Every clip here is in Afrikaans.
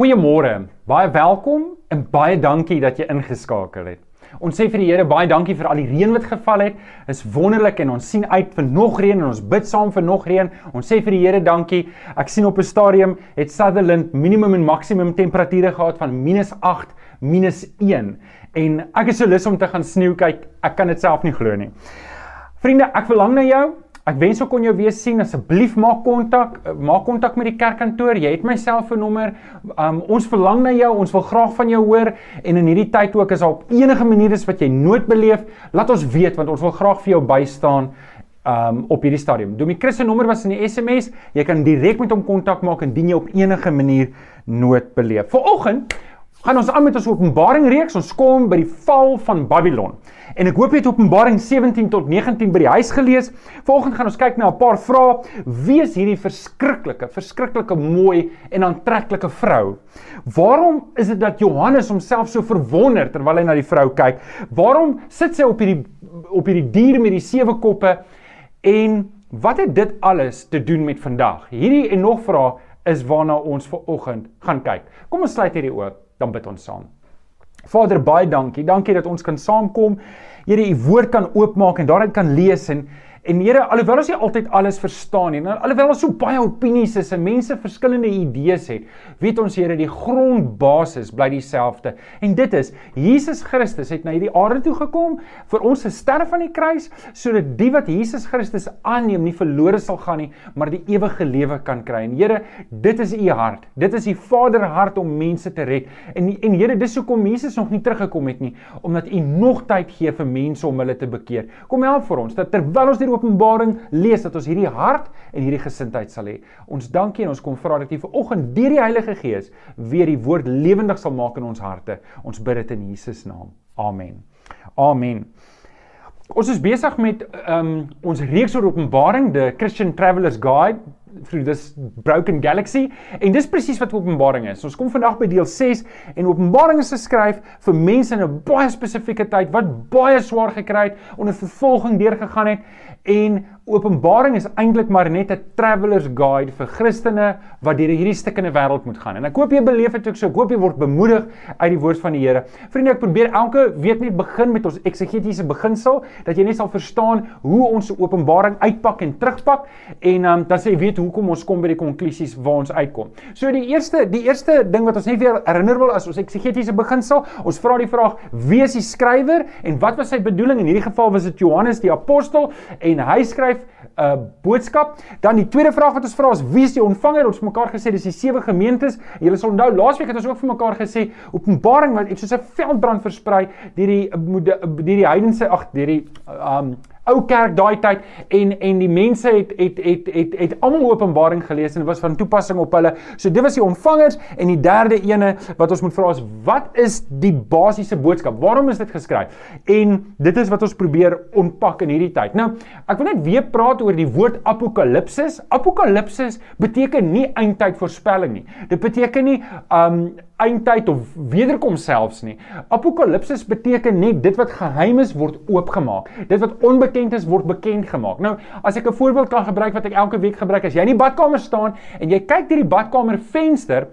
Goeiemôre. Baie welkom en baie dankie dat jy ingeskakel het. Ons sê vir die Here baie dankie vir al die reën wat geval het. Is wonderlik en ons sien uit vir nog reën en ons bid saam vir nog reën. Ons sê vir die Here dankie. Ek sien op 'n stadium het Sutherland minimum en maksimum temperature gehad van -8, -1 en ek is so lus om te gaan sneeu kyk. Ek kan dit self nie glo nie. Vriende, ek verlang na jou. Ek wens ek kon jou weer sien. Asseblief maak kontak, eh, maak kontak met die kerkkantoor. Jy het my selfoonnommer. Um ons verlang na jou. Ons wil graag van jou hoor en in hierdie tyd ook as daar op enige manier is wat jy nooit beleef, laat ons weet want ons wil graag vir jou bystaan um op hierdie stadium. Domie Chris se nommer was in die SMS. Jy kan direk met hom kontak maak indien jy op enige manier nood beleef. Vanoggend gaan ons aan met ons Openbaring reeks. Ons kom by die val van Babylon. En ek hoop jy het Openbaring 17 tot 19 by die huis gelees. Vanoggend gaan ons kyk na 'n paar vrae. Wie is hierdie verskriklike, verskriklike mooi en aantreklike vrou? Waarom is dit dat Johannes homself so verwonder terwyl hy na die vrou kyk? Waarom sit sy op hierdie op hierdie dier met die sewe koppe? En wat het dit alles te doen met vandag? Hierdie en nog vrae is waarna ons ver oggend gaan kyk. Kom ons sluit hierdie oop, dan bid ons saam. Vader, baie dankie. Dankie dat ons kan saamkom. Here, u woord kan oopmaak en daarin kan lees en En Here, alhoewel ons nie altyd alles verstaan nie, alhoewel ons so baie opinies is en mense verskillende idees het, weet ons Here, die grondbasis bly dieselfde. En dit is Jesus Christus het na hierdie aarde toe gekom vir ons te sterf aan die kruis sodat die wat Jesus Christus aanneem nie verlore sal gaan nie, maar die ewige lewe kan kry. En Here, dit is u hart. Dit is u Vader hart om mense te red. En en Here, dis hoekom Jesus nog nie teruggekom het nie, omdat u nog tyd gee vir mense om hulle te bekeer. Kom help vir ons dat terwyl ons die Openbaring lees dat ons hierdie hart en hierdie gesindheid sal hê. Ons dankie en ons kom vra dat U vanoggend deur die Heilige Gees weer die woord lewendig sal maak in ons harte. Ons bid dit in Jesus naam. Amen. Amen. Ons is besig met um, ons reeks oor Openbaring, the Christian Traveller's Guide through this broken galaxy en dis presies wat Openbaring is. Ons kom vandag by deel 6 en Openbaring is geskryf vir mense in 'n baie spesifieke tyd wat baie swaar gekry het, onder vervolging deurgegaan het en Openbaring is eintlik maar net 'n traveller's guide vir Christene wat deur hierdie stikkende wêreld moet gaan. En ek hoop jy beleef dit ook so. Ek hoop jy word bemoedig uit die woord van die Here. Vriende, ek probeer elke week net begin met ons eksegetiese beginsel dat jy net sal verstaan hoe ons Openbaring uitpak en terugpak en um, dan sê jy weet hoekom ons kom by die konklusies waar ons uitkom. So die eerste die eerste ding wat ons net weer herinner wil as ons eksegetiese beginsel, ons vra die vraag: Wie is die skrywer en wat was sy bedoeling? In hierdie geval was dit Johannes die apostel en hy skryf 'n uh, boodskap. Dan die tweede vraag wat ons vra is wie is die ontvanger? Ons het mekaar gesê dis die sewe gemeentes. Julle sal onthou laasweek het ons ook vir mekaar gesê Openbaring wat soos 'n veldbrand versprei deur die deur die heidense ag deur die um ou kerk daai tyd en en die mense het het het het het almal Openbaring gelees en dit was van toepassing op hulle. So dit was die ontvangers en die derde ene wat ons moet vra is wat is die basiese boodskap? Waarom is dit geskryf? En dit is wat ons probeer ontpak in hierdie tyd. Nou, ek wil net weer praat oor die woord apokalipsis. Apokalipsis beteken nie eindtyd voorspelling nie. Dit beteken nie um eindtyd of wederkom selfs nie. Apokalipsis beteken net dit wat geheim is word oopgemaak. Dit wat onbekend is word bekend gemaak. Nou, as ek 'n voorbeeld kan gebruik wat ek elke week gebruik, as jy in die badkamer staan en jy kyk deur die badkamer venster,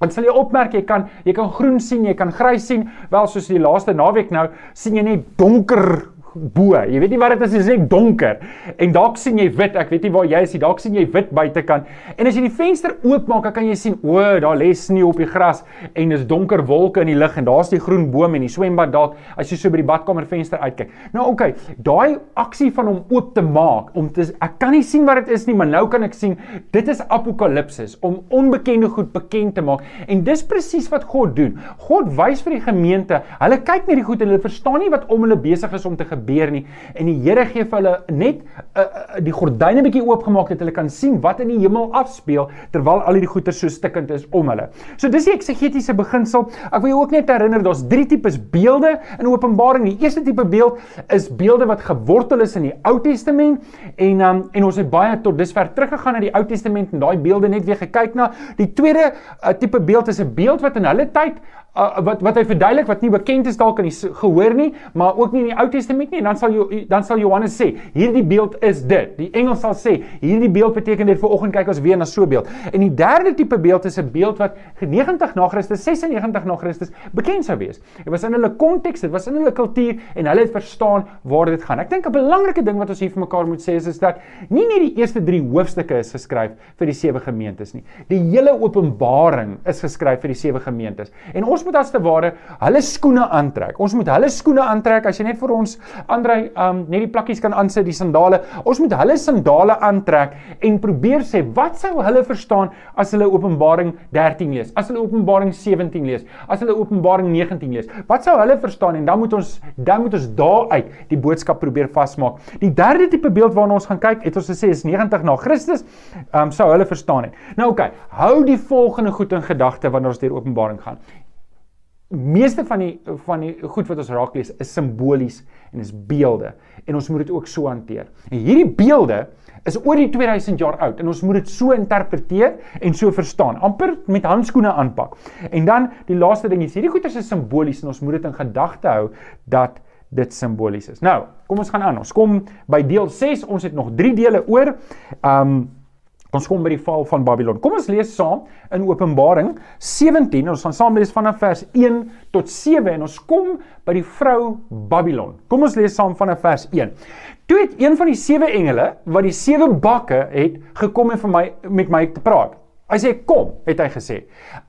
dan sal jy opmerk jy kan jy kan groen sien, jy kan grys sien, wel soos die laaste naweek nou sien jy net donker bo. Jy weet nie wat dit is, dit is net donker. En dalk sien jy wit. Ek weet nie waar jy is nie. Dalk sien jy wit buitekant. En as jy die venster oopmaak, dan kan jy sien, o, daar lê sneeu op die gras en dis donker wolke in die lug en daar's die groen boom en die swembad dalk as jy so by die badkamer venster uitkyk. Nou oké, okay, daai aksie van hom oop te maak om te ek kan nie sien wat dit is nie, maar nou kan ek sien dit is apokalipsis om onbekende goed bekend te maak. En dis presies wat God doen. God wys vir die gemeente, hulle kyk net die goed en hulle verstaan nie wat om hulle besig is om te gebeur gebeur nie en die Here gee vir hulle net uh, uh, die gordyne bietjie oopgemaak dat hulle kan sien wat in die hemel afspeel terwyl al hierdie goeie so stikkend is om hulle. So dis die eksegetiese beginsel. Ek wil jou ook net herinner daar's drie tipes beelde in Openbaring. Die eerste tipe beeld is beelde wat gewortel is in die Ou Testament en um, en ons het baie tot dusver teruggegaan na die Ou Testament en daai beelde net weer gekyk na. Die tweede uh, tipe beeld is 'n beeld wat in hulle tyd uh, wat wat hy verduidelik wat nie bekend is dalk in die gehoor nie, maar ook nie in die Ou Testament nie. Dan sal jy dan sal Johannes sê, hierdie beeld is dit. Die engel sal sê, hierdie beeld beteken dit vir oggend kyk ons weer na so 'n beeld. En die derde tipe beeld is 'n beeld wat 90 na Christus, 96 na Christus bekend sou wees. Dit was in hulle konteks, dit was in hulle kultuur en hulle het verstaan waar dit gaan. Ek dink 'n belangrike ding wat ons hier vir mekaar moet sê is is dat nie net die eerste 3 hoofstukke is geskryf vir die sewe gemeentes nie. Die hele Openbaring is geskryf vir die sewe gemeentes. En ons moet as te ware hulle skoene aantrek. Ons moet hulle skoene aantrek as jy net vir ons Andrei um net die plakkies kan aansit, die sandale. Ons moet hulle sandale aantrek en probeer sê wat sou hulle verstaan as hulle Openbaring 13 lees, as hulle Openbaring 17 lees, as hulle Openbaring 19 lees. Wat sou hulle verstaan en dan moet ons dan moet ons daaruit die boodskap probeer vasmaak. Die derde tipe beeld waarna ons gaan kyk, het ons gesê is 90 na Christus, um sou hulle verstaan het. Nou oké, okay, hou die volgende goed in gedagte wanneer ons deur Openbaring gaan meeste van die van die goed wat ons raak lees is simbolies en is beelde en ons moet dit ook so hanteer. En hierdie beelde is oor die 2000 jaar oud en ons moet dit so interpreteer en so verstaan. amper met handskoene aanpak. En dan die laaste ding is hierdie goeters is simbolies en ons moet dit in gedagte hou dat dit simbolies is. Nou, kom ons gaan aan. Ons kom by deel 6. Ons het nog 3 dele oor. Um Ons kom by die val van Babylon. Kom ons lees saam in Openbaring 17. Ons gaan saam lees vanaf vers 1 tot 7 en ons kom by die vrou Babylon. Kom ons lees saam vanaf vers 1. Toe het een van die sewe engele wat die sewe bakke het gekom en vir my met my te praat. Hy sê kom, het hy gesê.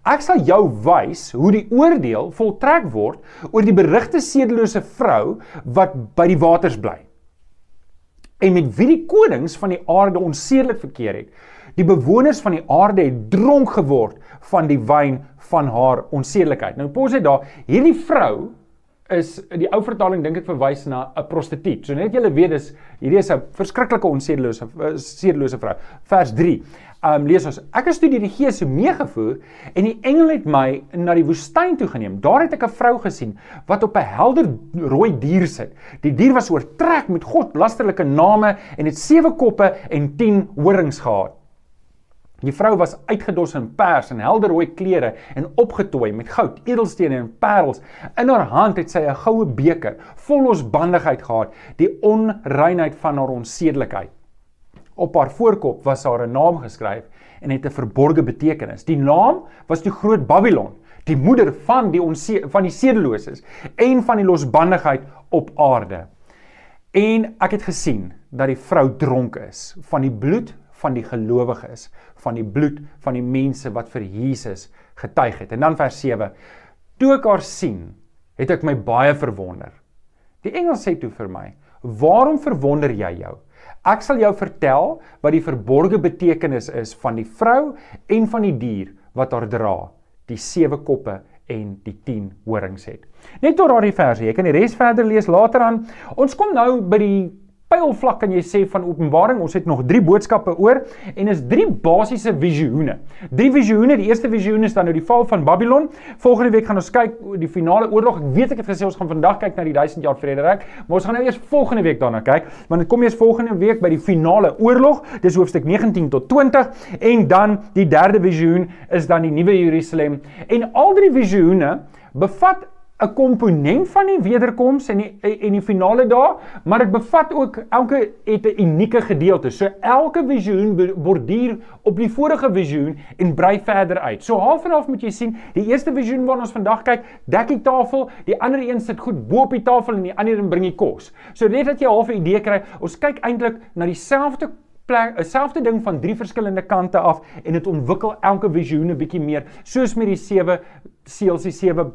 Ek sal jou wys hoe die oordeel voltrek word oor die berigte sedelose vrou wat by die waters bly. En met wie die konings van die aarde onsedelik verkeer het. Die bewoners van die aarde het dronk geword van die wyn van haar onsedelikheid. Nou pos hy daar, hierdie vrou is die ou vertaling dink ek verwys na 'n prostituut. So net julle weet dis hierdie is 'n verskriklike onsedelose sedelose vrou. Vers 3. Um lees ons: Ek is toe die Gees meegevoer en die engel het my na die woestyn toe geneem. Daar het ek 'n vrou gesien wat op 'n helder rooi dier sit. Die dier was oortrek met God lasterlike name en het sewe koppe en 10 horings gehad. Die vrou was uitgedos in pers en helder rooi klere en opgetooi met goud, edelstene en parels. In haar hand het sy 'n goue beker vol losbandigheid gehad, die onreinheid van haar onsedelikheid. Op haar voorkop was haar 'n naam geskryf en het 'n verborgde betekenis. Die naam was die groot Babylon, die moeder van die van die sedeloses en van die losbandigheid op aarde. En ek het gesien dat die vrou dronk is van die bloed van die gelowiges, van die bloed van die mense wat vir Jesus getuig het. En dan vers 7. Toe ek haar sien, het ek my baie verwonder. Die engel sê toe vir my: "Waarom verwonder jy jou? Ek sal jou vertel wat die verborgde betekenis is van die vrou en van die dier wat haar dra, die sewe koppe en die 10 horings het." Net tot daardie versie. Jy kan die res verder lees later aan. Ons kom nou by die pylvlak kan jy sê van Openbaring. Ons het nog 3 boodskappe oor en is 3 basiese visioene. 3 visioene. Die eerste visioen is dan nou die val van Babylon. Volgende week gaan ons kyk die finale oorlog. Ek weet ek het gesê ons gaan vandag kyk na die 1000 jaar vrederyk, maar ons gaan nou eers volgende week daarna kyk, want dit kom eers volgende week by die finale oorlog. Dis hoofstuk 19 tot 20 en dan die derde visioen is dan die nuwe Jerusalem. En al drie visioene bevat 'n komponent van die wederkoms en die en die finale dae, maar dit bevat ook elke het 'n unieke gedeelte. So elke visioen borduur op die vorige visioen en brei verder uit. So half en half moet jy sien, die eerste visioen waarna ons vandag kyk, dek die tafel, die ander een sit goed bo op die tafel en die ander een bring die kos. So net dat jy half 'n idee kry, ons kyk eintlik na dieselfde plek, 'n selfde ding van drie verskillende kante af en dit ontwikkel elke visioen 'n bietjie meer, soos met die sewe seels, die sewe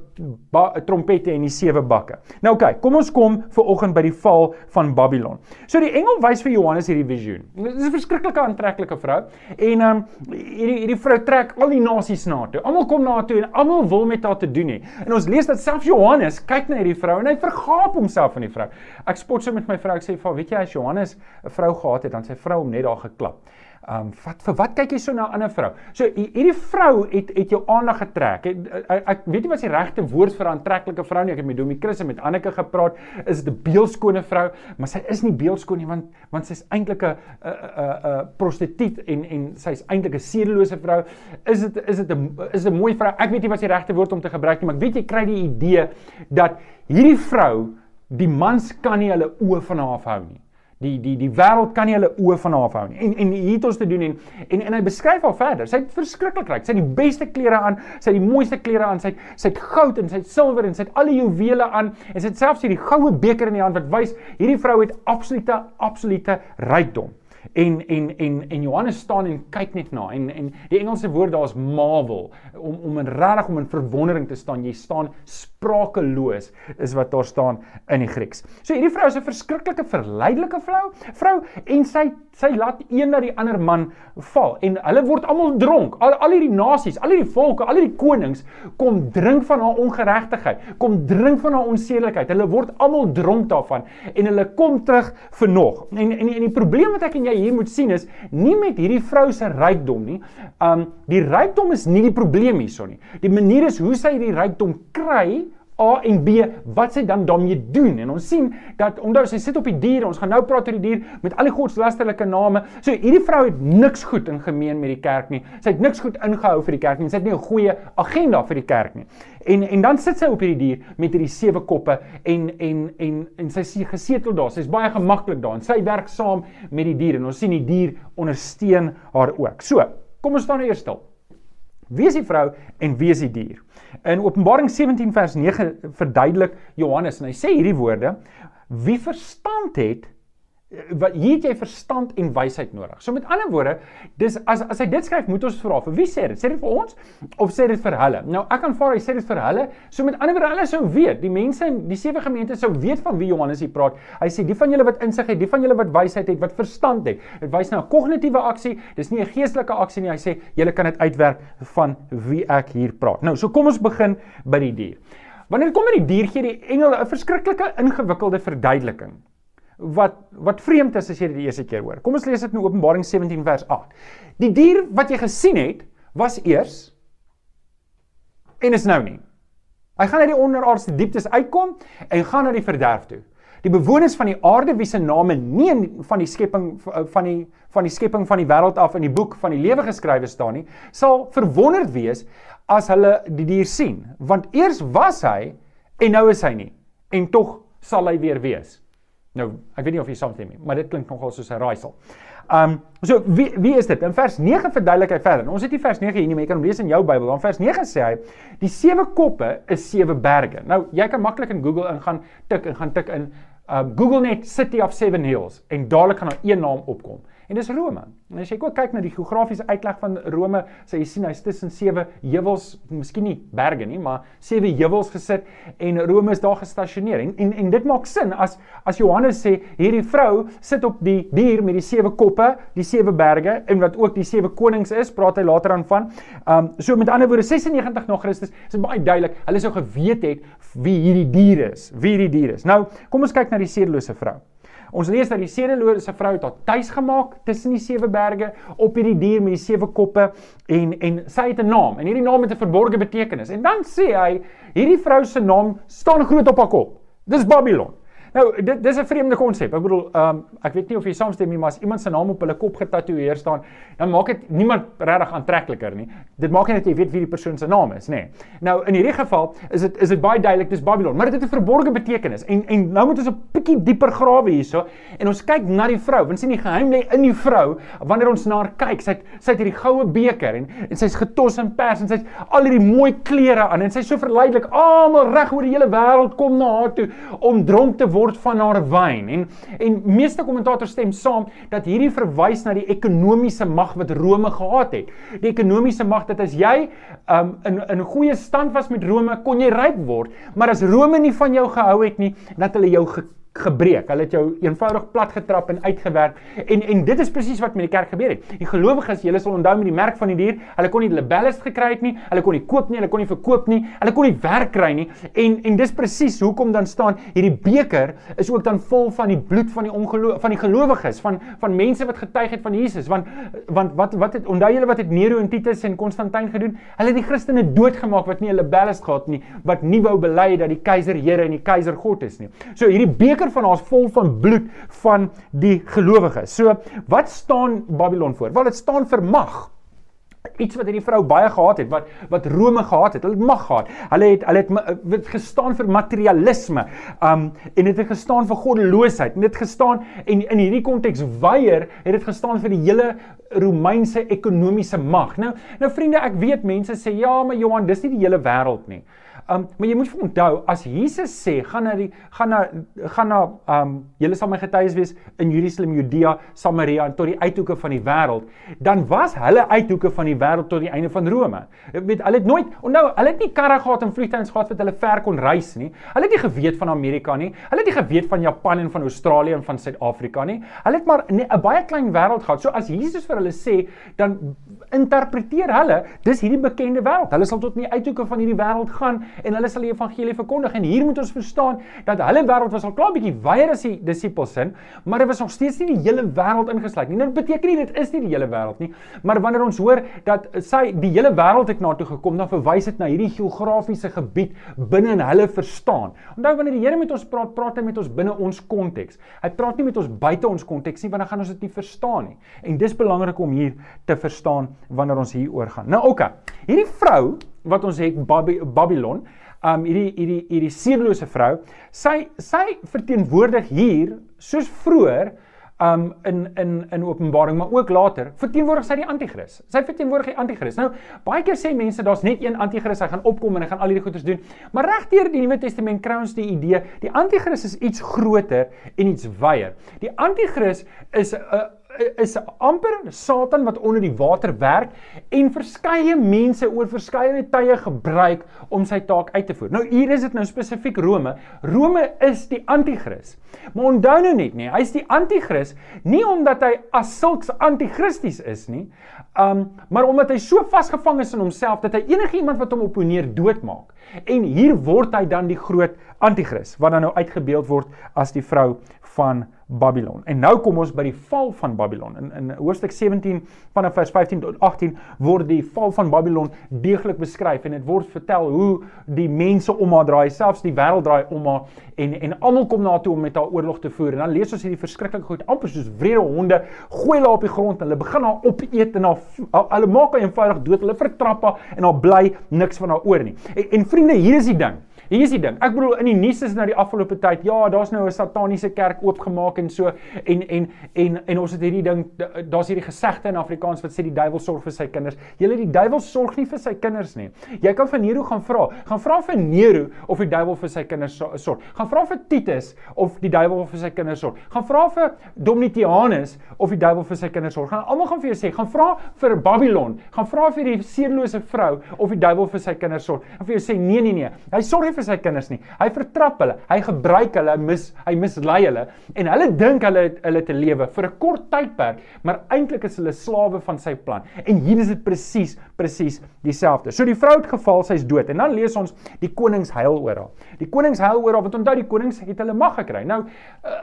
trompette en die sewe bakke. Nou oké, okay, kom ons kom vir oggend by die val van Babylon. So die engel wys vir Johannes hierdie visioen. Dit is 'n verskriklike aantreklike vrou en ehm um, hierdie hierdie vrou trek al die nasies na toe. Almal kom na toe en almal wil met haar te doen hê. En ons lees dat selfs Johannes kyk na hierdie vrou en hy vergaap homself aan die vrou. Ek spot so met my vrou, ek sê vir weet jy as Johannes 'n vrou gehad het, dan sy vrou hom net daar geklap. Um, wat vir wat kyk jy so na 'n ander vrou? So hierdie vrou het het jou aandag getrek. Ek, ek, ek weet nie wat die regte woord vir 'n aantreklike vrou nie. Ek het met Domie Chris en met Anneke gepraat. Is dit 'n beeldskone vrou? Maar sy is nie beeldskoon nie want want sy's eintlik 'n 'n 'n prostituut en en sy's eintlik 'n sedelose vrou. Is dit is dit 'n is 'n mooi vrou? Ek weet nie wat die regte woord om te gebruik nie, maar ek weet jy kry die idee dat hierdie vrou die mans kan nie hulle oë van haar afhou nie. Die die die wêreld kan nie hulle oë van haar afhou nie. En en hier het ons te doen en en en hy beskryf haar verder. Sy het verskriklik ryk. Sy het die beste klere aan, sy het die mooiste klere aan, sy het sy het goud en sy het silwer en sy het al die juwele aan en sy het selfs hierdie goue beker in die hand wat wys hierdie vrou het absolute absolute rykdom. En en en en Johannes staan en kyk net na en en die Engelse woord daar is marvel om om in regtig om in verwondering te staan. Jy staan sprakeloos is wat daar staan in die Grieks. So hierdie vrou is 'n verskriklike verleidelike vrou, vrou en sy sy laat een na die ander man val en hulle word almal dronk. Al al hierdie nasies, al hierdie volke, al hierdie konings kom drink van haar ongeregtigheid, kom drink van haar onsedelikheid. Hulle word almal dronk daarvan en hulle kom terug vir nog. En en en die probleem wat ek en jy hier moet sien is nie met hierdie vrou se rykdom nie. Um die rykdom is nie die probleem hierson nie. Die manier is hoe sy hierdie rykdom kry A en B wat sy dan daarmee doen. En ons sien dat omdat sy sit op die diere ons gaan nou praat oor die dier met al die godslasterlike name. So hierdie vrou het niks goed in gemeen met die kerk nie. Sy het niks goed ingehou vir die kerk nie. Sy het nie 'n goeie agenda vir die kerk nie. En en dan sit sy op hierdie dier met hierdie sewe koppe en en en en sy sê gesetel daar. Sy's baie gemaklik daar en sy werk saam met die dier. En ons sien die dier ondersteun haar ook. So kom ons staan nou eers stil wie is die vrou en wie is die dier? In Openbaring 17 vers 9 verduidelik Johannes en hy sê hierdie woorde: Wie verstand het, wat hier het jy verstand en wysheid nodig. So met ander woorde, dis as as hy dit skryf, moet ons vra vir wie sê dit? Sê dit vir ons of sê dit vir hulle? Nou ek aanvaar hy sê dit vir hulle. So met ander woorde, hulle sou weet, die mense in die sewe gemeente sou weet van wie Johannes hier praat. Hy sê die van julle wat insig het, die van julle wat wysheid het, wat verstand het. Dit wys na 'n kognitiewe aksie. Dis nie 'n geestelike aksie nie. Hy sê julle kan dit uitwerk van wie ek hier praat. Nou, so kom ons begin by die dier. Wanneer kom by die dier gee die engele 'n verskriklike ingewikkelde verduideliking wat wat vreemd is as jy dit die eerste keer hoor. Kom ons lees dit in Openbaring 17 vers 8. Die dier wat jy gesien het, was eers en is nou nie. Hy gaan uit die onderaardse dieptes uitkom en gaan na die verderf toe. Die bewoners van die aarde wie se name nie van die skepping van die van die skepping van die wêreld af in die boek van die lewe geskrywe staan nie, sal verwonderd wees as hulle die dier sien, want eers was hy en nou is hy nie en tog sal hy weer wees. Nou, ek weet nie of jy saamstem nie, maar dit klink nogal soos 'n raaisel. Um so wie wie is dit? In vers 9 verduidelik hy verder. Ons het nie vers 9 hier nie, maar jy kan hom lees in jou Bybel. Dan vers 9 sê hy: "Die sewe koppe is sewe berge." Nou, jy kan maklik in Google ingaan, tik en gaan tik in um Google net City of Seven Hills en dadelik gaan daar een naam opkom. En dis Rome. En as jy ook kyk na die geografiese uitleg van Rome, sê jy sien hy's tussen sewe heuwels, miskien nie berge nie, maar sewe heuwels gesit en Rome is daar gestasioneer. En en, en dit maak sin as as Johannes sê hierdie vrou sit op die dier met die sewe koppe, die sewe berge en wat ook die sewe konings is, praat hy later aan van. Um so met ander woorde 96 na Christus is dit baie duidelik. Hulle sou geweet het wie hierdie dier is, wie hierdie dier is. Nou, kom ons kyk na die sedelose vrou. Ons lees dat die sedelose vrou het haar tuis gemaak tussen die sewe berge op hierdie dier met die sewe koppe en en sy het 'n naam en hierdie naam het 'n verborgde betekenis. En dan sê hy hierdie vrou se naam staan groot op haar kop. Dis Babylon. Nou, dit dis 'n vreemde konsep. Ek bedoel, ehm um, ek weet nie of jy saamstem nie, maar as iemand se naam op hulle kop getatoeëer staan, dan maak dit niemand regtig aantrekliker nie. Dit maak net jy weet wie die persoon se naam is, nê. Nee. Nou, in hierdie geval is dit is dit baie duidelik dis Babylon, maar dit het 'n verborgde betekenis. En en nou moet ons 'n bietjie dieper grawe hierso en ons kyk na die vrou. Want sien die geheim lê in die vrou wanneer ons na haar kyk. Sy het sy het hierdie goue beker en en sy's getos in pers en sy's al hierdie mooi klere aan en sy's so verleidelik. Almal reg oor die hele wêreld kom na haar toe om dronk te word word van haar wyn en en meeste kommentators stem saam dat hierdie verwys na die ekonomiese mag wat Rome gehad het. Die ekonomiese mag dat as jy um, in in goeie stand was met Rome, kon jy ryk word, maar as Rome nie van jou gehou het nie, dat hulle jou gebreek. Hulle het jou eenvoudig plat getrap en uitgewerk. En en dit is presies wat met die kerk gebeur het. Die gelowiges, julle sal onthou met die merk van die dier, hulle kon nie libelles gekry het nie, hulle kon nie koop nie, hulle kon nie verkoop nie, hulle kon nie werk kry nie. En en dis presies hoekom dan staan hierdie beker is ook dan vol van die bloed van die ongeloof van die gelowiges, van van mense wat getuig het van Jesus. Want want wat wat het onthou julle wat het Nero en Titus en Konstantin gedoen? Hulle het die Christene doodgemaak wat nie hulle libelles gehad nie, wat nie wou bely dat die keiser Here en die keiser God is nie. So hierdie beker van ons vol van bloed van die gelowiges. So wat staan Babylon voor? Wel dit staan vir mag iets wat hierdie vrou baie gehaat het wat wat Rome gehaat het. Hulle het mag gehad. Hulle het hulle het dit gestaan vir materialisme. Um en dit het gestaan vir goddeloosheid. En dit gestaan en in hierdie konteks weier het dit gestaan vir die hele Romeinse ekonomiese mag. Nou nou vriende, ek weet mense sê ja, maar Johan, dis nie die hele wêreld nie. Um maar jy moet onthou as Jesus sê gaan na die gaan na gaan na um julle sal my getuies wees in Jerusalem, Judea, Samaria en tot die uithoeke van die wêreld, dan was hulle uithoeke van die wêreld tot die einde van Rome. Weet, hulle het nooit onthou, hulle het nie karre gehad en vliegtuie gehad wat hulle ver kon reis nie. Hulle het nie geweet van Amerika nie. Hulle het nie geweet van Japan en van Australië en van Suid-Afrika nie. Hulle het maar 'n baie klein wêreld gehad. So as Jesus vir hulle sê, dan interpreteer hulle, dis hierdie bekende wêreld. Hulle sal tot in die uithoeke van hierdie wêreld gaan en hulle sal die evangelie verkondig en hier moet ons verstaan dat hulle wêreld was al klaar bietjie weier as die disippels sin, maar dit was nog steeds nie die hele wêreld ingesluit nie. Nou, beteken nie dit is nie die hele wêreld nie, maar wanneer ons hoor dat sy die hele wêreld het na toe gekom, dan verwys dit na hierdie geografiese gebied binne in hulle verstaan. Onthou wanneer die Here met ons praat, praat hy met ons binne ons konteks. Hy praat nie met ons buite ons konteks nie, want dan gaan ons dit nie verstaan nie. En dis belangrik om hier te verstaan wanneer ons hier oor gaan. Nou oké. Okay. Hierdie vrou wat ons het Babylon, um hierdie hierdie hierdie seerlose vrou, sy sy verteenwoordig hier soos vroeër um in in in Openbaring, maar ook later, verteenwoordig sy die anti-kris. Sy verteenwoordig die anti-kris. Nou, baie keer sê mense daar's net een anti-kris, hy gaan opkom en hy gaan al hierdie goeders doen. Maar regdeur die Nuwe Testament kry ons die idee, die anti-kris is iets groter en iets wyer. Die anti-kris is 'n uh, is amper Satan wat onder die water werk en verskeie mense oor verskeie tye gebruik om sy taak uit te voer. Nou hier is dit nou spesifiek Rome. Rome is die anti-kris. Maar onthou nou net nie, hy's die anti-kris nie omdat hy as sulks anti-kristies is nie, um maar omdat hy so vasgevang is in homself dat hy enige iemand wat hom opponeer doodmaak. En hier word hy dan die groot anti-kris wat dan nou uitgebeeld word as die vrou van Babylon. En nou kom ons by die val van Babylon. In in hoofstuk 17 vanaf vers 15 tot 18 word die val van Babylon deeglik beskryf en dit word vertel hoe die mense om haar draai, selfs die wêreld draai om haar en en almal kom na toe om met haar oorlog te voer. En dan lees ons hierdie verskriklike goed, amper soos wrede honde, gooi haar op die grond hulle begin haar opeet en haar hulle maak haar eenvoudig dood. Hulle vertrap haar en haar bly niks van haar oor nie. En, en vriende, hier is die ding. Hier is die ding. Ek bedoel in die nuus is nou die afgelope tyd, ja, daar's nou 'n sataniese kerk oopgemaak en so en en en en ons het hierdie ding daar's hierdie gesegde in Afrikaans wat sê die duiwel sorg vir sy kinders. Julle die duiwel sorg nie vir sy kinders nie. Jy kan vir Nero gaan vra. Gaan vra vir Nero of die duiwel vir sy kinders sorg. Gaan vra vir Titus of die duiwel vir sy kinders sorg. Gaan vra vir Domitianus of die duiwel vir sy kinders sorg. Gaan almal gaan vir jou sê, gaan vra vir Babylon. Gaan vra vir die seerlose vrou of die duiwel vir sy kinders sorg. En vir jou sê nee nee nee. Hy sorg vir sy kinders nie. Hy vertrap hulle. Hy gebruik hulle, mis hy mislei hulle en hulle dink hulle hulle te lewe vir 'n kort tydperk, maar eintlik is hulle slawe van sy plan. En hier is dit presies presies dieselfde. So die vrou het geval, sy's dood. En dan lees ons die konings huil oor haar. Die konings huil oor haar want onthou die konings het hulle mag gekry. Nou uh,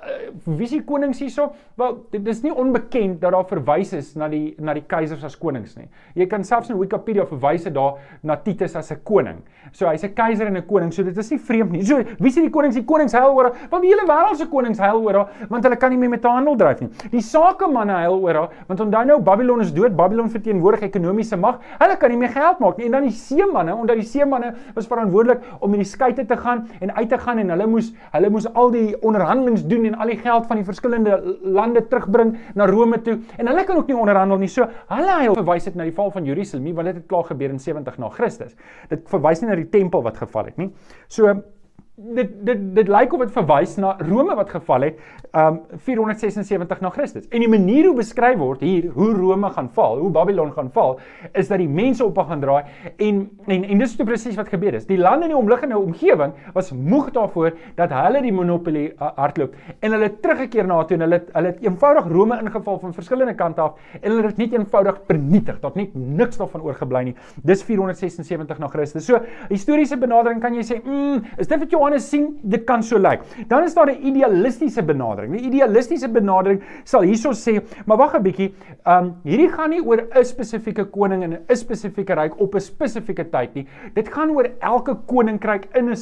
wie is die konings hierso? Wel, dit is nie onbekend dat daar verwys is na die na die keisers as konings nie. Jy kan selfs in Wikipedia verwys dit daar na Titus as 'n koning. So hy's 'n keiser en 'n koning. So dit is nie vreemd nie. So wie sê die konings, die konings huil oor haar? Want die hele wêreld se konings huil oor haar want hulle kan nie meer met haar handel dryf nie. Die sakemanne huil oor haar want onthou nou Babylon is dood. Babylon verteenwoordig ekonomiese mag. Hulle kan nie meer geld maak nie. En dan die seemanne, omdat die seemanne was verantwoordelik om in die skei te gaan en uit te gaan en hulle moes hulle moes al die onderhandelings doen en al die geld van die verskillende lande terugbring na Rome toe. En hulle kan ook nie onderhandel nie. So hulle huil verwys dit na die val van Jerusalem, want dit het klaar gebeur in 70 na Christus. Dit verwys nie na die tempel wat geval het nie. So dit dit dit lyk of dit verwys na Rome wat geval het um 476 na Christus. En die manier hoe beskryf word hier hoe Rome gaan val, hoe Babylon gaan val, is dat die mense op gaan draai en en en dis toe presies wat gebeur het. Die lande in die omliggende omgewing was moeg daarvoor dat hulle die monopolie uh, hardloop en hulle teruggekeer na toe en hulle hulle het eenvoudig Rome ingeval van verskillende kante af en hulle het net eenvoudig vernietig. Daar het net niks daarvan oorgebly nie. Dis 476 na Christus. So, historiese benadering kan jy sê, mm, is dit wat jy Johannes sien, dit kan so lyk. Dan is daar 'n idealistiese benadering. Die idealistiese benadering sal hierso sê, maar wag 'n bietjie, um hierdie gaan nie oor 'n spesifieke koning en 'n spesifieke ryk op 'n spesifieke tyd nie. Dit gaan oor elke koninkryk in 'n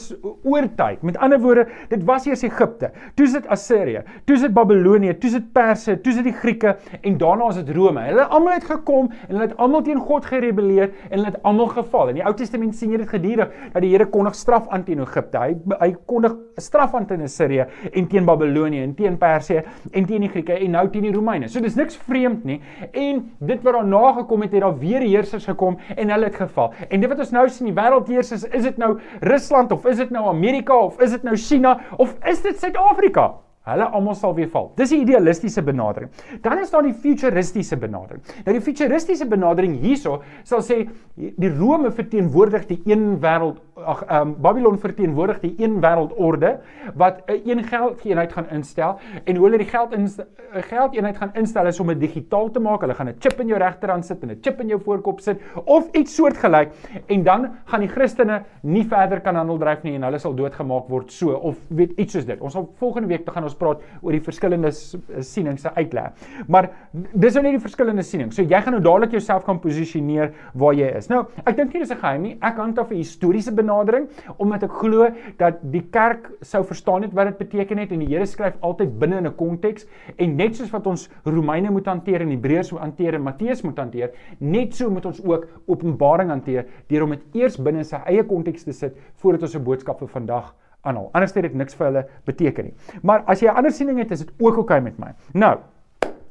oortyd. Met ander woorde, dit was eers Egipte, toe is dit Assirië, toe is dit Babilonië, toe is dit Perse, toe is dit die Grieke en daarna is dit Rome. Hulle almal het gekom en hulle het almal teen God gerebelleer en hulle het almal geval. In die Ou Testament sien jy dit gedurig dat die Here kondig straf aan teen Egipte. Hy hy kondig straf aan teen Assirië en teen Babilonië en teen Persië en teen die Grieke en nou teen die Romeine. So dis niks vreemd nie. En dit wat daarna gekom het, het daar weer heersers gekom en hulle het geval. En dit wat ons nou sien, die wêreldheersers, is dit nou Rusland of is dit nou Amerika of is dit nou China of is dit Suid-Afrika? Hulle almal sal weer val. Dis die idealistiese benadering. Dan is daar die futuristiese benadering. Nou die futuristiese benadering hierso sal sê die Rome verteenwoordig die een wêreld ag ehm um, Babylon verteenwoordig die een wêreldorde wat 'n een geldeenheid gaan instel en hoe hulle die geld in 'n geldeenheid gaan instel is om dit digitaal te maak. Hulle gaan 'n chip in jou regterhand sit en 'n chip in jou voorkop sit of iets soortgelyk en dan gaan die Christene nie verder kan handel dryf nie en hulle sal doodgemaak word so of weet iets soos dit. Ons sal volgende week te gaan praat oor die verskillende sienings se uitleg. Maar dis nou net die verskillende sienings. So jy gaan nou dadelik jouself kan posisioneer waar jy is. Nou, ek dink nie dis 'n geheim nie. Ek hang af 'n historiese benadering omdat ek glo dat die kerk sou verstaan het wat dit beteken het en die Here skryf altyd binne in 'n konteks en net soos wat ons Romeine moet hanteer en Hebreërs moet hanteer en Matteus moet hanteer, net so moet ons ook Openbaring hanteer deur om dit eers binne sy eie konteks te sit voordat ons 'n boodskap vir vandag aanhaal. Anders het dit niks vir hulle beteken nie. Maar as jy 'n ander siening het, is dit ook oukei okay met my. Nou,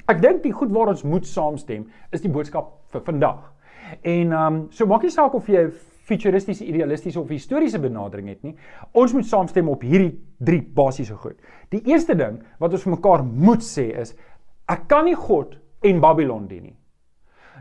ek dink die goed waar ons moet saamstem is die boodskap vir vandag. En ehm um, so maak nie saak of jy futuristiese, idealistiese of historiese benadering het nie. Ons moet saamstem op hierdie drie basiese goed. Die eerste ding wat ons vir mekaar moet sê is ek kan nie God en Babylon dien nie.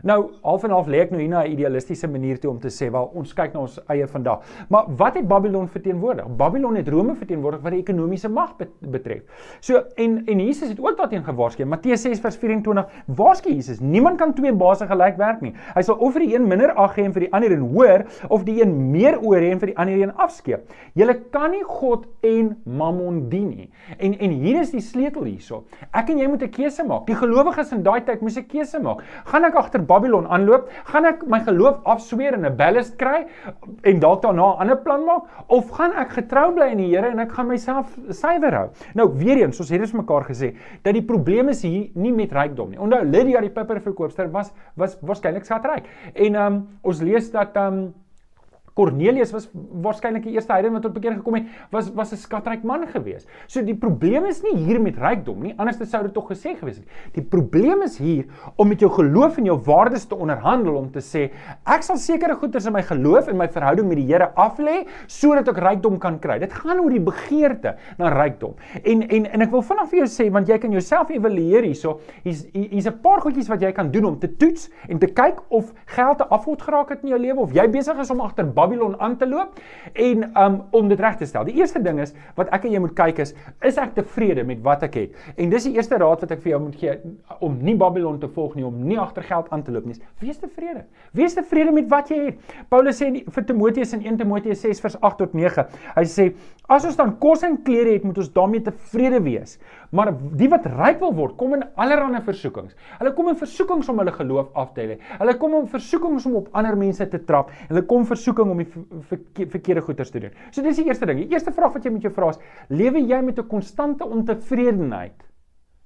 Nou, half en half lê ek nou hier na 'n idealistiese manier toe om te sê, wel, ons kyk na ons eie vandag. Maar wat het Babylon verteenwoordig? Babylon het Rome verteenwoordig wat die ekonomiese mag betref. So en en Jesus het ook daarteen gewaarsku. Matteus 6:24 waarsku Jesus, niemand kan twee baase gelyk werk nie. Hy sal of vir die een minder ag gee en vir die ander een hoër of die een meer oor hê en vir die ander een afskeep. Jy kan nie God en Mammon dien nie. En en hier is die sleutel hierso. Ek en jy moet 'n keuse maak. Die gelowiges in daai tyd moes 'n keuse maak. Gaan ek agter Babylon aanloop, gaan ek my geloof afsweer en 'n ballast kry en dalk daarna 'n ander plan maak of gaan ek getrou bly aan die Here en ek gaan myself suiwer hou. Nou weer eens, ons het dit mekaar gesê dat die probleem is hier nie met rykdom nie. Onthou Lydia die pipperverkoopster was was waarskynlik skatryk. En um, ons lees dat um, Cornelius was waarskynlik die eerste heiden wat tot bekering gekom het, was was 'n skatryk man gewees. So die probleem is nie hier met rykdom nie, anders sou dit tog gesê gewees het. Die probleem is hier om met jou geloof en jou waardes te onderhandel om te sê, ek sal sekere goederes in my geloof en my verhouding met die Here aflê sodat ek rykdom kan kry. Dit gaan oor die begeerte na rykdom. En en en ek wil vinnig vir jou sê want jy kan jouself evalueer hierso. Hier's hier's 'n paar goedjies wat jy kan doen om te toets en te kyk of geld te afvod geraak het in jou lewe of jy besig is om agter Babylon aan te loop en um om dit reg te stel. Die eerste ding is wat ek en jy moet kyk is, is ek tevrede met wat ek het? En dis die eerste raad wat ek vir jou moet gee om nie Babylon te volg nie, om nie agter geld aan te loop nie. Wees tevrede. Wees tevrede met wat jy het. Paulus sê vir Timoteus in 1 Timoteus 6 vers 8 tot 9. Hy sê as ons dan kos en klere het, moet ons daarmee tevrede wees. Maar die wat ryk wil word, kom in allerlei versoekings. Hulle kom in versoekings om hulle geloof af te lê. Hulle kom in versoekings om op ander mense te trap. Hulle kom versoeking om die verkeerde goeders te doen. So dis die eerste ding. Die eerste vraag wat jy moet jou vra is: lewe jy met 'n konstante ontevredenheid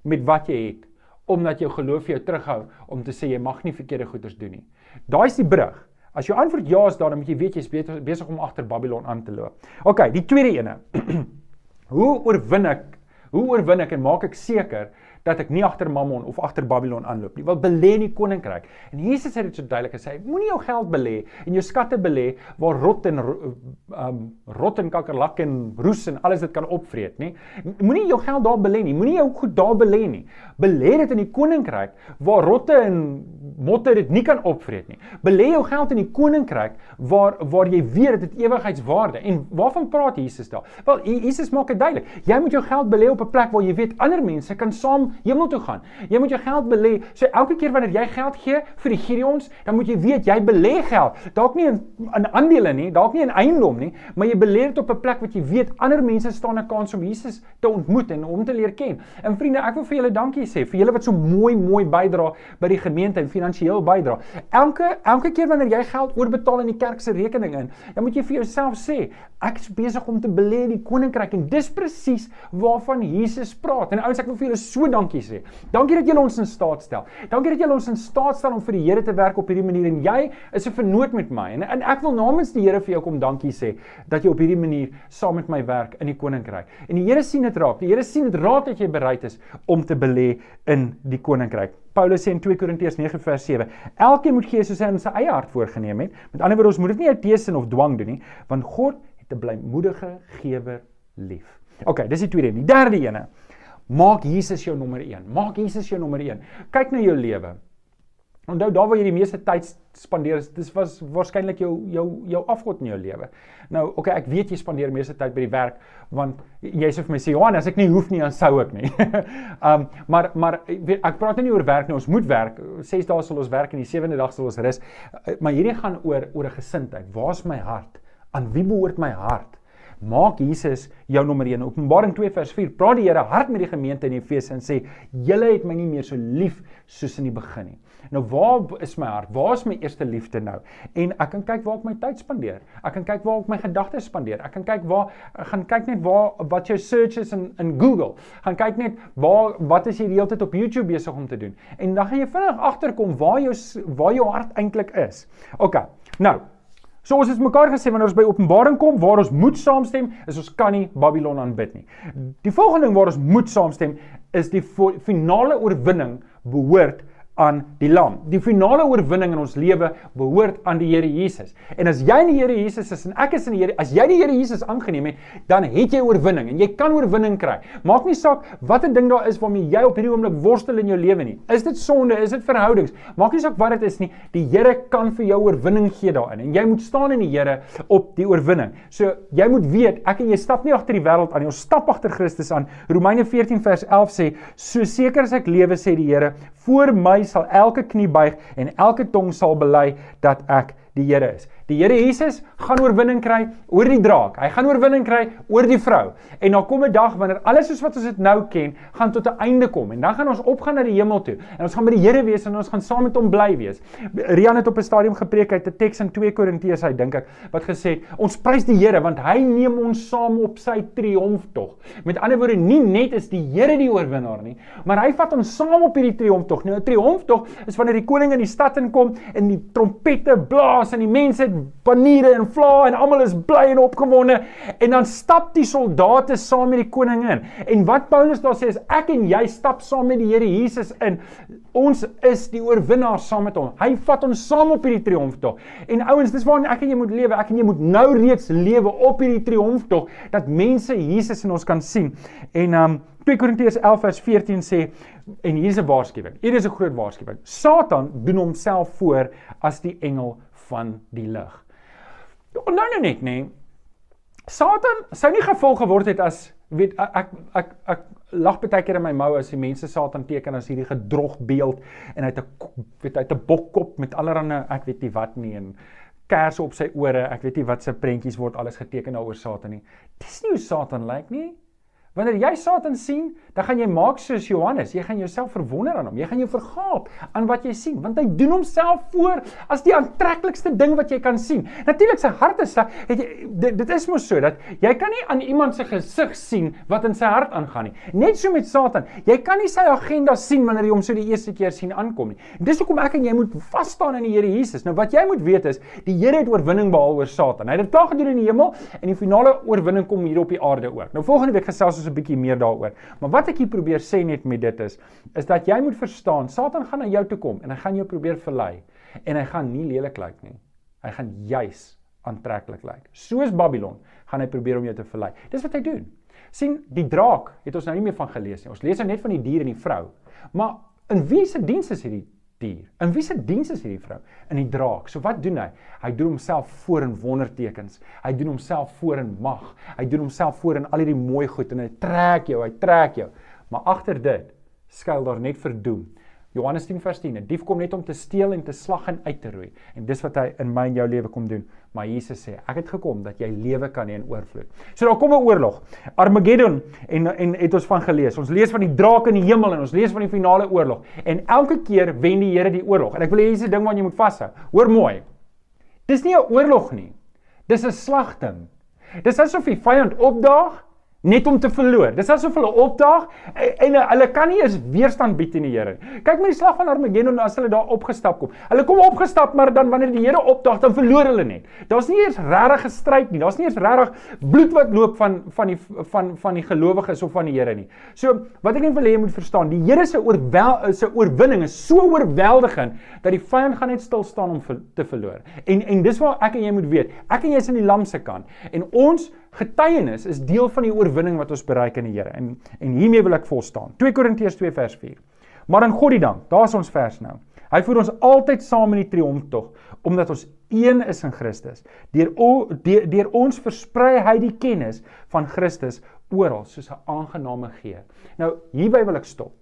met wat jy het omdat jou geloof jou terughou om te sê jy mag nie verkeerde goeders doen nie. Daai is die brug. As jou antwoord ja is, dan moet jy weet jy's besig om agter Babylon aan te loop. OK, die tweede ene. hoe oorwin ek? Hoe oorwin ek en maak ek seker dat ek nie agter Mammon of agter Babylon aanloop nie. Wil belê in die koninkryk. En Jesus het dit so duidelik gesê, moenie jou geld belê en jou skatte belê waar rot en um rot en kakkerlak en roes en alles dit kan opvreet nie. Moenie jou geld daar belê nie. Moenie jou goed daar belê nie. Belê dit in die koninkryk waar rotte en motte dit nie kan opvreet nie. Belê jou geld in die koninkryk waar waar jy weet dit het ewigheidswaarde. En waarvan praat Jesus daar? Wel, Jesus maak dit duidelik. Jy moet jou geld belê op 'n plek waar jy weet ander mense kan saam hemel toe gaan. Jy moet jou geld belê. So elke keer wanneer jy geld gee vir die Gideons, dan moet jy weet jy belê geld. Dalk nie in in aandele nie, dalk nie in eiendom nie, maar jy belê dit op 'n plek wat jy weet ander mense staan 'n kans om Jesus te ontmoet en hom te leer ken. En vriende, ek wil vir julle dankie sê vir julle wat so mooi mooi bydra by die gemeente en finansiëel bydra. Elke elke keer wanneer jy geld oorbetaal in die kerk se rekening in, dan moet jy vir jouself sê, ek is besig om te belê in die koninkryk en dis presies waarvan Jesus praat. En ouens, ek wil vir julle so dankie sê. Dankie dat julle ons in staat stel. Dankie dat julle ons in staat stel om vir die Here te werk op hierdie manier en jy is 'n vernoot met my. En, en ek wil namens die Here vir jou kom dankie sê dat jy op hierdie manier saam met my werk in die koninkryk. En die Here sien dit raak. Die Here sien dit raak dat jy bereid is om te belê in die koninkryk. Paulus sê in 2 Korintiërs 9 vers 7: Elkeen moet gee soos hy in sy eie hart voorgenem het. Met ander woorde, ons moet dit nie uit teesin of dwang doen nie, want God het 'n blymoedige gewer lief. OK, dis die tweede een. Die derde een. Maak Jesus jou nommer 1. Maak Jesus jou nommer 1. Kyk na jou lewe. Onthou daar waar jy die meeste tyd spandeer, dis was waarskynlik jou jou jou afgod in jou lewe. Nou, okay, ek weet jy spandeer meeste tyd by die werk want jy sê vir my sê Johan, as ek nie hoef nie, dan sou ek nie. um maar maar ek praat nie oor werk nie, ons moet werk. 6 dae sal ons werk en die 7de dag sal ons rus. Maar hierdie gaan oor oor 'n gesindheid. Waar's my hart? Aan wie behoort my hart? Maak Jesus jou nommer 1. Openbaring 2 vers 4. Praat die Here hard met die gemeente in Efese en sê: "Julle het my nie meer so lief soos in die begin nie." Nou waar is my hart? Waar is my eerste liefde nou? En ek kan kyk waar ek my tyd spandeer. Ek kan kyk waar ek my gedagtes spandeer. Ek kan kyk waar ek gaan kyk net waar wat jou search is in in Google. Gaan kyk net waar wat is jy die hele tyd op YouTube besig om te doen. En dan gaan jy vinnig agterkom waar jou waar jou hart eintlik is. OK. Nou, So ons het mekaar gesê wanneer ons by Openbaring kom waar ons moet saamstem, is ons kan nie Babylon aanbid nie. Die volgende ding waar ons moet saamstem is die finale oorwinning behoort aan die lam. Die finale oorwinning in ons lewe behoort aan die Here Jesus. En as jy in die Here Jesus is en ek is in die Here, as jy die Here Jesus aangeneem het, dan het jy oorwinning en jy kan oorwinning kry. Maak nie saak wat 'n ding daar is waarmee jy op hierdie oomblik worstel in jou lewe nie. Is dit sonde? Is dit verhoudings? Maak nie saak wat dit is nie. Die Here kan vir jou oorwinning gee daarin en jy moet staan in die Here op die oorwinning. So jy moet weet, ek en jy stap nie agter die wêreld aan nie. Ons stap agter Christus aan. Romeine 14 vers 11 sê: "So seker as ek lewe," sê die Here, "voor my sal elke knie buig en elke tong sal bely dat ek die Here is. Die Here Jesus gaan oorwinning kry oor die draak. Hy gaan oorwinning kry oor die vrou. En daar kom 'n dag wanneer alles soos wat ons dit nou ken, gaan tot 'n einde kom en dan gaan ons opgaan na die hemel toe. En ons gaan by die Here wees en ons gaan saam met hom bly wees. Rian het op 'n stadium gepreek uit 'n teks in 2 Korintiërs, hy dink ek, wat gesê het, ons prys die Here want hy neem ons saam op sy triomftog. Met ander woorde, nie net is die Here die oorwinnaar nie, maar hy vat ons saam op hierdie triomftog. Nou 'n triomftog is wanneer die koning in die stad inkom en die trompette blaas en die mense paniere en vla en almal is bly en opgewonde en dan stap die soldate saam met die koning in. En wat Paulus daar sê is ek en jy stap saam met die Here Jesus in. Ons is die oorwinnaars saam met hom. Hy vat ons saam op hierdie triomftog. En ouens, dis waarin ek en jy moet lewe. Ek en jy moet nou reeds lewe op hierdie triomftog dat mense Jesus in ons kan sien. En um 2 Korintiërs 11 vers 14 sê en hier is 'n waarskuwing. Hier is 'n groot waarskuwing. Satan doen homself voor as die engel van die lig. Nou nou net. Nee. Satan sou nie gevolg geword het as weet ek ek ek, ek lag baie keer in my mou as die mense Satan teken as hierdie gedrog beeld en hy het 'n weet hy het 'n bokkop met allerlei ek weet nie wat nie en kersse op sy ore. Ek weet nie wat se prentjies word alles geteken daaroor Satan nie. Dis nie hoe Satan lyk nie. Wanneer jy Satan sien, dan gaan jy maak soos Johannes. Jy gaan jouself verwonder aan hom. Jy gaan jou vergaap aan wat jy sien, want hy doen homself voor as die aantreklikste ding wat jy kan sien. Natuurlik sy hart is. Jy, dit, dit is mos so dat jy kan nie aan iemand se gesig sien wat in sy hart aangaan nie. Net so met Satan. Jy kan nie sy agenda sien wanneer jy hom so die eerste keer sien aankom nie. En dis hoekom ek en jy moet vas staan in die Here Jesus. Nou wat jy moet weet is, die Here het oorwinning behaal oor Satan. Hy het dit klaar gedoen in die hemel en die finale oorwinning kom hier op die aarde ook. Nou volgende week gesels ons ons 'n bietjie meer daaroor. Maar wat ek hier probeer sê net met dit is, is dat jy moet verstaan, Satan gaan na jou toe kom en hy gaan jou probeer verlei en hy gaan nie lelik lyk nie. Hy gaan juis aantreklik lyk. Soos Babylon gaan hy probeer om jou te verlei. Dis wat hy doen. sien die draak het ons nou nie meer van gelees nie. Ons lees nou net van die dier en die vrou. Maar in wie se diens is hierdie dier? In wie se diens is hierdie vrou? In die draak. So wat doen hy? Hy doen homself voor in wondertekens. Hy doen homself voor in mag. Hy doen homself voor in al hierdie mooi goed en hy trek jou, hy trek jou. Maar agter dit skuil daar net verdoem. Johannes 10 vers 10. 'n Dief kom net om te steel en te slag en uit te roei. En dis wat hy in my en jou lewe kom doen. Maar Jesus sê, ek het gekom dat jy lewe kan hê in oorvloed. So daar kom 'n oorlog. Armageddon en en het ons van gelees. Ons lees van die draak in die hemel en ons lees van die finale oorlog. En elke keer wen die Here die oorlog. En ek wil hê hierdie ding wat jy moet vashou. Hoor mooi. Dis nie 'n oorlog nie. Dis 'n slagting. Dis asof die vyand opdaag net om te verloor. Dis asof hulle opdaag en, en hulle kan nie eens weerstand bied teen die Here. Kyk met die slag van Armageddon as hulle daar opgestap kom. Hulle kom opgestap, maar dan wanneer die Here opdaag, dan verloor hulle net. Daar's nie eens regtig gestryd nie. Daar's nie eens regtig bloed wat loop van van die van van die gelowiges of van die Here nie. So, wat ek net wil hê jy moet verstaan, die Here se oorwel se oorwinning is so oorweldigend dat die vyand gaan net stil staan om te verloor. En en dis waar ek en jy moet weet. Ek en jy is aan die lam se kant en ons getuienis is deel van die oorwinning wat ons bereik in die Here. En en hiermee wil ek volstaan. 2 Korintiërs 2 vers 4. Maar aan God die dank. Daar's ons vers nou. Hy voer ons altyd saam in die triomftog omdat ons een is in Christus. Deur deur, deur ons versprei hy die kennis van Christus oral soos 'n aangename geur. Nou hierby wil ek stop.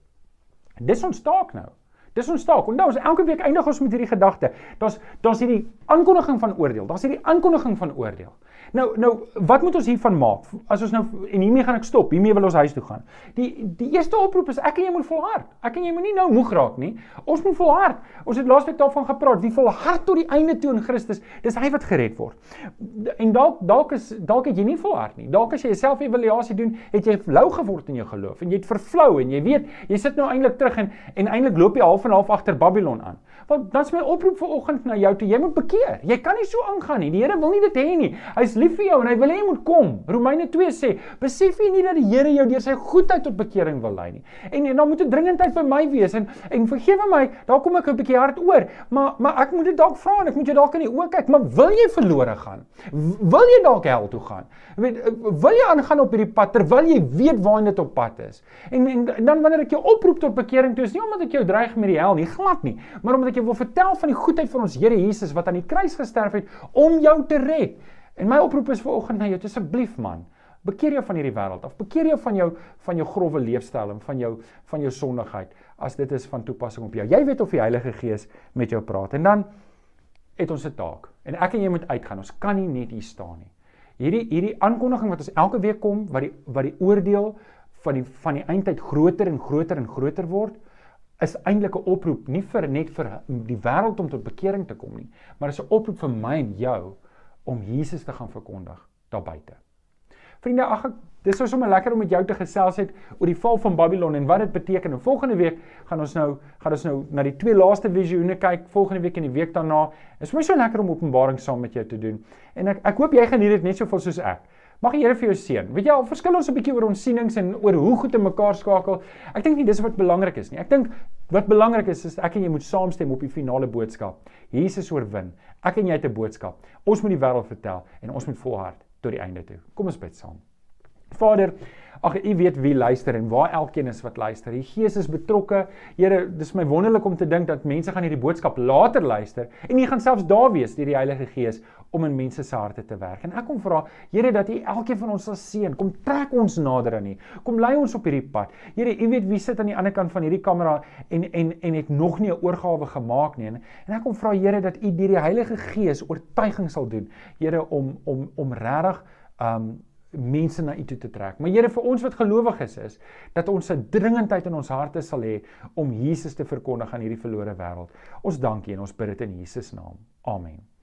Dis ons taak nou. Dis ons taak. Onthou, ons elke week eindig ons met hierdie gedagte. Daar's daar's hierdie aankondiging van oordeel. Daar's hierdie aankondiging van oordeel. Nou nou wat moet ons hiervan maak? As ons nou en hiermee gaan ek stop. Hiermee wil ons huis toe gaan. Die die eerste oproep is ek en jy moet volhard. Ek en jy moenie nou moeg raak nie. Ons moet volhard. Ons het laasweek daarvan gepraat. Wie volhard tot die einde toe in Christus, dis hy wat gered word. En dalk dalk is dalk het jy nie volhard nie. Dalk as jy jouself evaluasie doen, het jy flou geword in jou geloof en jy het vervlou en jy weet, jy sit nou eintlik terug en en eintlik loop jy half en half agter Babylon aan. Want dan's my oproep vir oggend na jou toe. Jy moet bekeer. Jy kan nie so aangaan nie. Die Here wil nie dit hê nie. Hy's lief vir jou en hy wil hê jy moet kom. Romeine 2 sê, besef jy nie dat die Here jou deur sy goedheid tot bekering wil lei nie. En, en dan moet 'n dringendheid by my wees en en vergewe my, daar kom ek 'n bietjie hard oor, maar maar ek moet dit dalk vra en ek moet jou dalk in die oë kyk, maar wil jy verlore gaan? Wil jy dalk hel toe gaan? Weet, wil jy aangaan op hierdie pad terwyl jy weet waarheen dit op pad is? En, en dan wanneer ek jou oproep tot bekering, toe is nie omdat ek jou dreig met hel nie, glad nie, maar omdat ek jou wil vertel van die goedheid van ons Here Jesus wat aan die kruis gesterf het om jou te red. En my oproep is vanoggend na jou, asseblief man, bekeer jou van hierdie wêreld af. Bekeer jou van jou van jou grofwe leefstyl en van jou van jou sondigheid as dit is van toepassing op jou. Jy weet of die Heilige Gees met jou praat. En dan het ons 'n taak. En ek en jy moet uitgaan. Ons kan nie net hier staan nie. Hierdie hierdie aankondiging wat ons elke week kom wat die wat die oordeel van die van die eindtyd groter en groter en groter word is eintlik 'n oproep nie vir net vir die wêreld om tot bekering te kom nie, maar is 'n oproep vir my en jou om Jesus te gaan verkondig daar buite. Vriende, ag ek dis was sommer lekker om met jou te gesels het oor die val van Babylon en wat dit beteken. En volgende week gaan ons nou gaan ons nou na die twee laaste visioene kyk. Volgende week en die week daarna. Is my so lekker om Openbaring saam met jou te doen. En ek ek hoop jy geniet dit net soveel soos ek. Mag die Here vir jou seën. Weet jy al verskil ons 'n bietjie oor ons sienings en oor hoe goed te mekaar skakel. Ek dink nie dis wat belangrik is nie. Ek dink wat belangrik is is ek en jy moet saamstem op die finale boodskap. Jesus oorwin. Ek en jy het 'n boodskap. Ons moet die wêreld vertel en ons moet volhard tot die einde toe. Kom ons bid saam. Vader, ag u weet wie luister en waar elkeen is wat luister. Die Gees is betrokke. Here, dis my wonderlik om te dink dat mense gaan hierdie boodskap later luister en u gaan selfs daar wees deur die Heilige Gees om in mense se harte te werk. En ek kom vra, Here, dat u elkeen van ons sal seën. Kom trek ons nader aan u. Kom lei ons op hierdie pad. Here, u weet wie sit aan die ander kant van hierdie kamera en en en het nog nie 'n oorgawe gemaak nie. En, en ek kom vra, Here, dat u deur die Heilige Gees oortuiging sal doen. Here, om om om regtig um mense na U toe te trek. Maar Here vir ons wat gelowiges is, dat ons 'n dringendheid in ons harte sal hê om Jesus te verkondig aan hierdie verlore wêreld. Ons dankie en ons bid dit in Jesus naam. Amen.